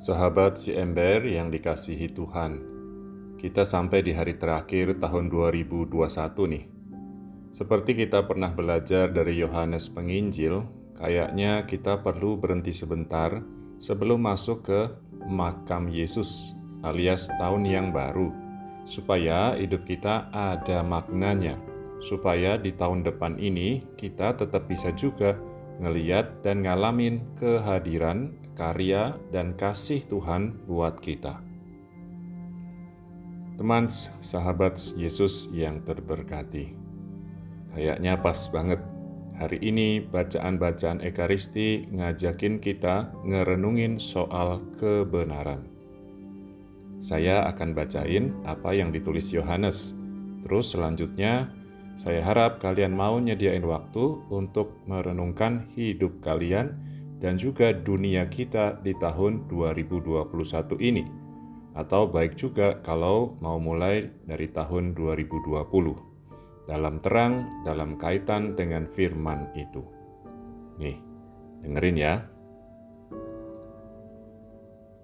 Sahabat si ember yang dikasihi Tuhan, kita sampai di hari terakhir tahun 2021 nih. Seperti kita pernah belajar dari Yohanes Penginjil, kayaknya kita perlu berhenti sebentar sebelum masuk ke makam Yesus alias tahun yang baru, supaya hidup kita ada maknanya, supaya di tahun depan ini kita tetap bisa juga ngeliat dan ngalamin kehadiran karya dan kasih Tuhan buat kita. Teman, sahabat Yesus yang terberkati. Kayaknya pas banget hari ini bacaan-bacaan Ekaristi ngajakin kita ngerenungin soal kebenaran. Saya akan bacain apa yang ditulis Yohanes. Terus selanjutnya saya harap kalian mau nyediain waktu untuk merenungkan hidup kalian dan juga dunia kita di tahun 2021 ini. Atau baik juga kalau mau mulai dari tahun 2020. Dalam terang, dalam kaitan dengan firman itu. Nih, dengerin ya.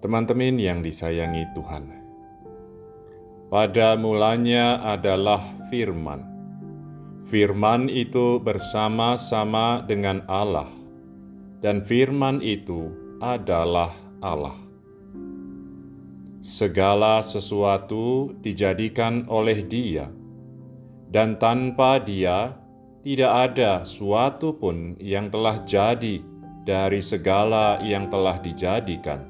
Teman-teman yang disayangi Tuhan. Pada mulanya adalah firman. Firman itu bersama-sama dengan Allah dan firman itu adalah Allah. Segala sesuatu dijadikan oleh Dia, dan tanpa Dia tidak ada suatu pun yang telah jadi dari segala yang telah dijadikan.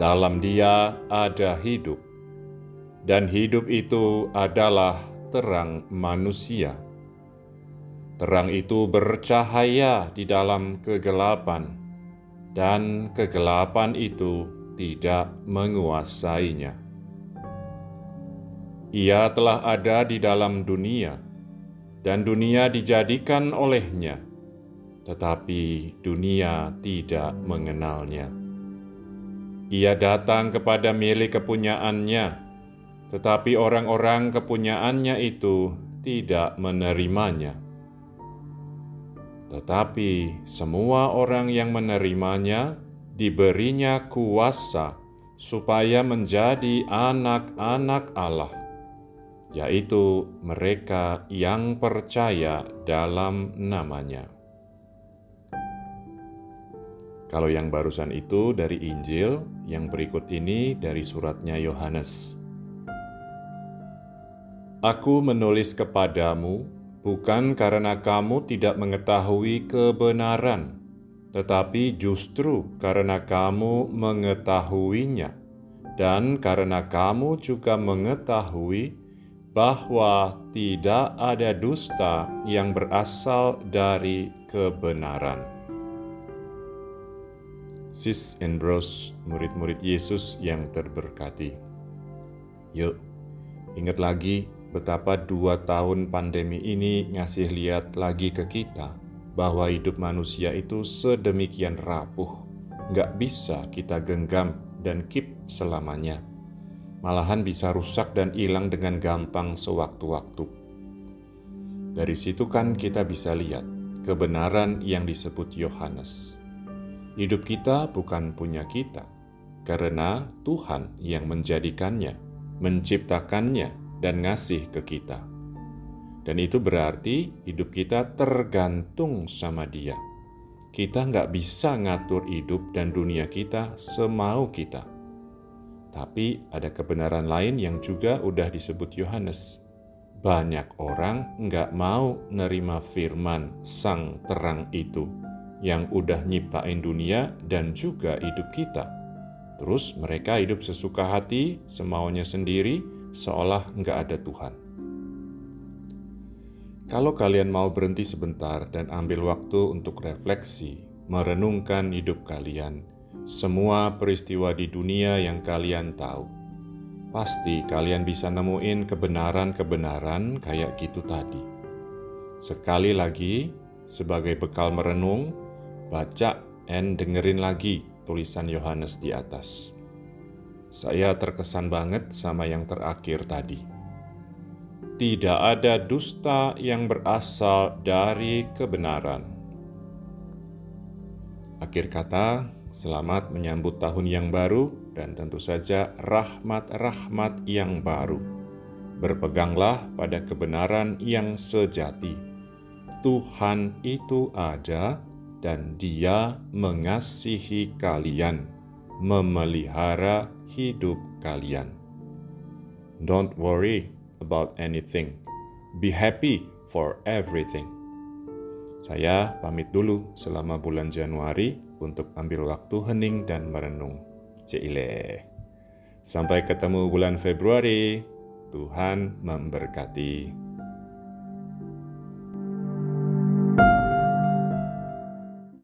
Dalam Dia ada hidup, dan hidup itu adalah terang manusia. Terang itu bercahaya di dalam kegelapan, dan kegelapan itu tidak menguasainya. Ia telah ada di dalam dunia, dan dunia dijadikan olehnya, tetapi dunia tidak mengenalnya. Ia datang kepada milik kepunyaannya, tetapi orang-orang kepunyaannya itu tidak menerimanya. Tetapi semua orang yang menerimanya diberinya kuasa supaya menjadi anak-anak Allah, yaitu mereka yang percaya dalam namanya. Kalau yang barusan itu dari Injil, yang berikut ini dari suratnya Yohanes. Aku menulis kepadamu bukan karena kamu tidak mengetahui kebenaran, tetapi justru karena kamu mengetahuinya, dan karena kamu juga mengetahui bahwa tidak ada dusta yang berasal dari kebenaran. Sis and Bros, murid-murid Yesus yang terberkati. Yuk, ingat lagi betapa dua tahun pandemi ini ngasih lihat lagi ke kita bahwa hidup manusia itu sedemikian rapuh, nggak bisa kita genggam dan keep selamanya. Malahan bisa rusak dan hilang dengan gampang sewaktu-waktu. Dari situ kan kita bisa lihat kebenaran yang disebut Yohanes. Hidup kita bukan punya kita, karena Tuhan yang menjadikannya, menciptakannya, dan ngasih ke kita. Dan itu berarti hidup kita tergantung sama dia. Kita nggak bisa ngatur hidup dan dunia kita semau kita. Tapi ada kebenaran lain yang juga udah disebut Yohanes. Banyak orang nggak mau nerima firman sang terang itu yang udah nyiptain dunia dan juga hidup kita. Terus mereka hidup sesuka hati, semaunya sendiri, seolah nggak ada Tuhan. Kalau kalian mau berhenti sebentar dan ambil waktu untuk refleksi, merenungkan hidup kalian, semua peristiwa di dunia yang kalian tahu, pasti kalian bisa nemuin kebenaran-kebenaran kayak gitu tadi. Sekali lagi, sebagai bekal merenung, baca dan dengerin lagi tulisan Yohanes di atas. Saya terkesan banget sama yang terakhir tadi. Tidak ada dusta yang berasal dari kebenaran. Akhir kata, Selamat menyambut tahun yang baru dan tentu saja rahmat-rahmat yang baru. Berpeganglah pada kebenaran yang sejati. Tuhan itu ada dan Dia mengasihi kalian, memelihara hidup kalian. Don't worry about anything. Be happy for everything. Saya pamit dulu selama bulan Januari untuk ambil waktu hening dan merenung. Cile. Sampai ketemu bulan Februari. Tuhan memberkati.